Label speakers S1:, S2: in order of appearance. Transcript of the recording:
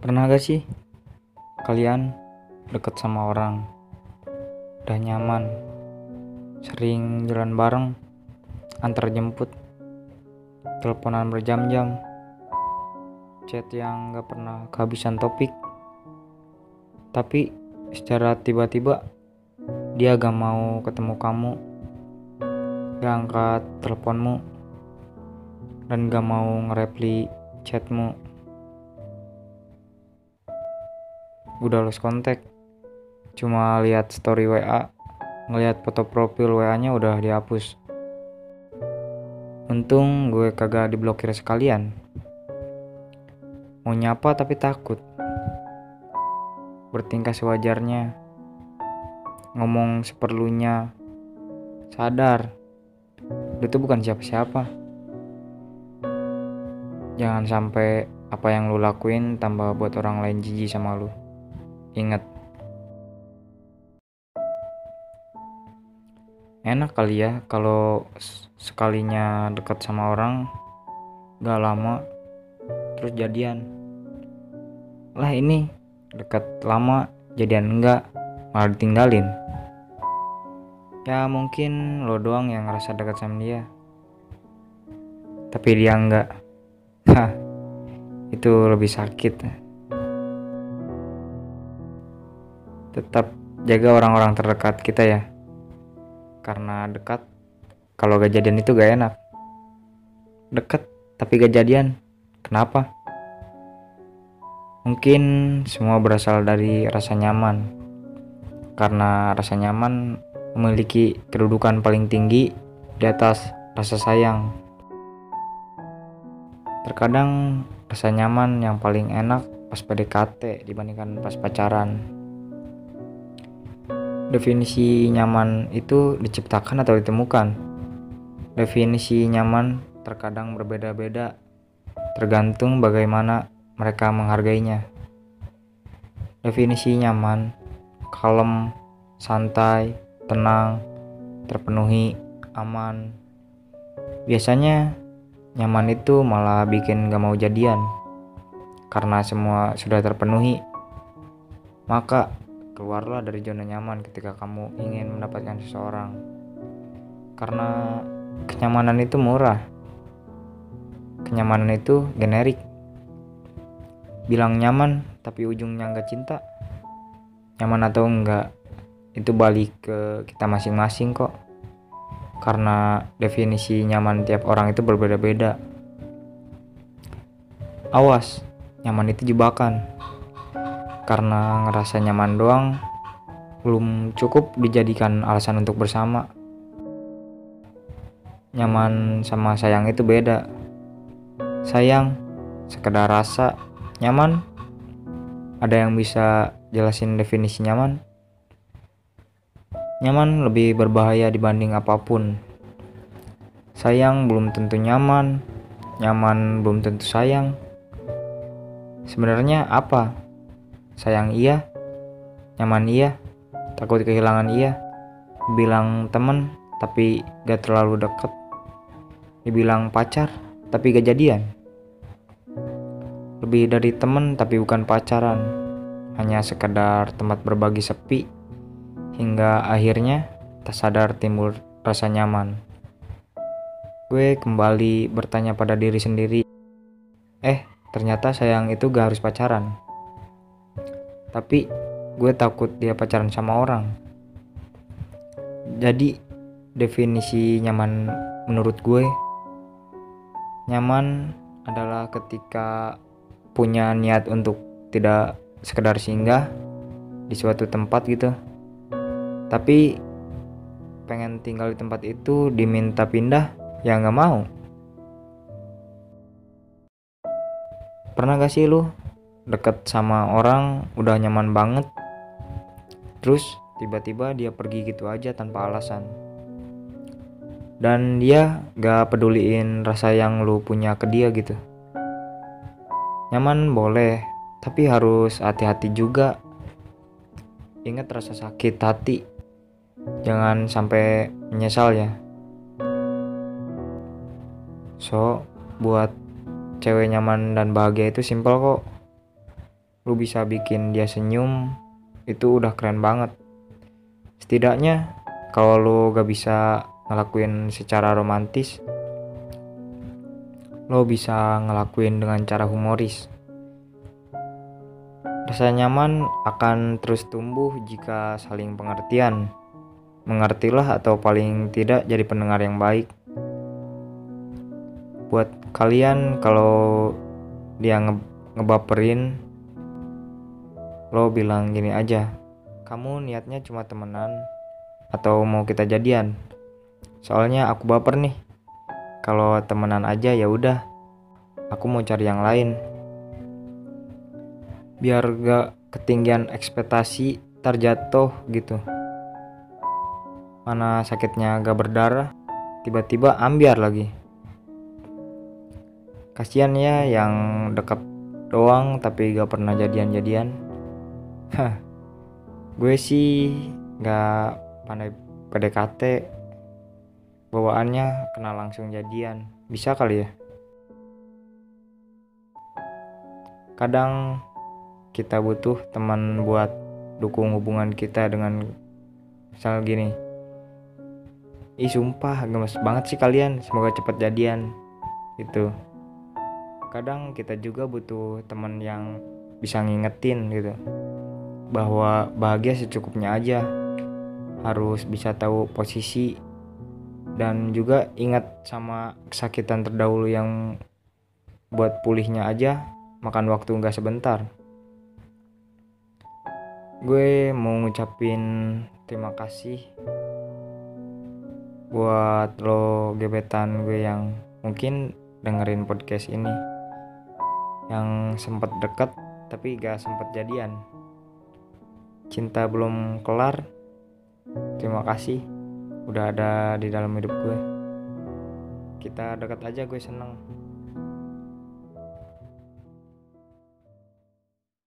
S1: Pernah gak sih kalian deket sama orang, udah nyaman, sering jalan bareng, antar jemput, teleponan berjam-jam, chat yang gak pernah kehabisan topik, tapi secara tiba-tiba dia gak mau ketemu kamu, gak angkat teleponmu, dan gak mau nge-reply chatmu. Udah lost kontak cuma lihat story WA ngelihat foto profil WA-nya udah dihapus. Untung gue kagak diblokir sekalian. Mau nyapa tapi takut. Bertingkah sewajarnya. Ngomong seperlunya. Sadar. Itu bukan siapa-siapa. Jangan sampai apa yang lu lakuin tambah buat orang lain jijik sama lu Ingat, enak kali ya kalau sekalinya dekat sama orang gak lama terus jadian. Lah ini dekat lama jadian enggak malah ditinggalin. Ya mungkin lo doang yang ngerasa dekat sama dia. Tapi dia enggak. Hah, itu lebih sakit. Tetap jaga orang-orang terdekat kita ya. Karena dekat kalau gak jadian itu gak enak. Dekat tapi gak jadian kenapa? Mungkin semua berasal dari rasa nyaman. Karena rasa nyaman memiliki kedudukan paling tinggi di atas rasa sayang. Terkadang rasa nyaman yang paling enak pas PDKT dibandingkan pas pacaran Definisi nyaman itu diciptakan atau ditemukan. Definisi nyaman terkadang berbeda-beda, tergantung bagaimana mereka menghargainya. Definisi nyaman, kalem, santai, tenang, terpenuhi, aman. Biasanya nyaman itu malah bikin gak mau jadian karena semua sudah terpenuhi. Maka Keluarlah dari zona nyaman ketika kamu ingin mendapatkan seseorang. Karena kenyamanan itu murah. Kenyamanan itu generik. Bilang nyaman tapi ujungnya nggak cinta. Nyaman atau enggak itu balik ke kita masing-masing kok. Karena definisi nyaman tiap orang itu berbeda-beda. Awas, nyaman itu jebakan karena ngerasa nyaman doang belum cukup dijadikan alasan untuk bersama. Nyaman sama sayang itu beda. Sayang sekedar rasa, nyaman ada yang bisa jelasin definisi nyaman? Nyaman lebih berbahaya dibanding apa pun. Sayang belum tentu nyaman, nyaman belum tentu sayang. Sebenarnya apa sayang iya nyaman iya takut kehilangan iya. Bilang temen tapi gak terlalu deket. Dibilang pacar tapi gak jadian. Lebih dari temen tapi bukan pacaran. Hanya sekedar tempat berbagi sepi. Hingga akhirnya tak sadar timbul rasa nyaman. Gue kembali bertanya pada diri sendiri. Eh ternyata sayang itu gak harus pacaran tapi gue takut dia pacaran sama orang. Jadi definisi nyaman menurut gue nyaman adalah ketika punya niat untuk tidak sekedar singgah di suatu tempat gitu. Tapi pengen tinggal di tempat itu diminta pindah ya nggak mau. Pernah gak sih lu deket sama orang udah nyaman banget. Terus tiba-tiba dia pergi gitu aja tanpa alasan. Dan dia gak peduliin rasa yang lu punya ke dia gitu. Nyaman boleh tapi harus hati-hati juga. Ingat rasa sakit hati. Jangan sampai menyesal ya. So buat cewek nyaman dan bahagia itu simpel kok lu bisa bikin dia senyum itu udah keren banget. Setidaknya kalau lu gak bisa ngelakuin secara romantis lo bisa ngelakuin dengan cara humoris. Rasa nyaman akan terus tumbuh jika saling pengertian mengertilah atau paling tidak jadi pendengar yang baik. Buat kalian kalau dia nge ngebaperin lo bilang gini aja kamu niatnya cuma temenan atau mau kita jadian? Soalnya aku baper nih. Kalau temenan aja ya udah aku mau cari yang lain. Biar gak ketinggian ekspektasi terjatuh gitu. Mana sakitnya gak berdarah tiba-tiba ambiar lagi. Kasihan ya yang deket doang tapi gak pernah jadian-jadian hah. Gue sih gak pandai PDKT bawaannya kenal langsung jadian. Bisa kali ya? Kadang kita butuh teman buat dukung hubungan kita dengan misal gini. Ih sumpah gemes banget sih kalian. Semoga cepat jadian itu kadang kita juga butuh teman yang bisa ngingetin gitu bahwa bahagia secukupnya aja. Harus bisa tahu posisi dan juga ingat sama kesakitan terdahulu yang buat pulihnya aja makan waktu nggak sebentar. Gue mau ngucapin terima kasih buat lo gebetan gue yang mungkin dengerin podcast ini. Yang sempat dekat tapi gak sempat jadian cinta belum kelar terima kasih udah ada di dalam hidup gue. Kita dekat aja gue seneng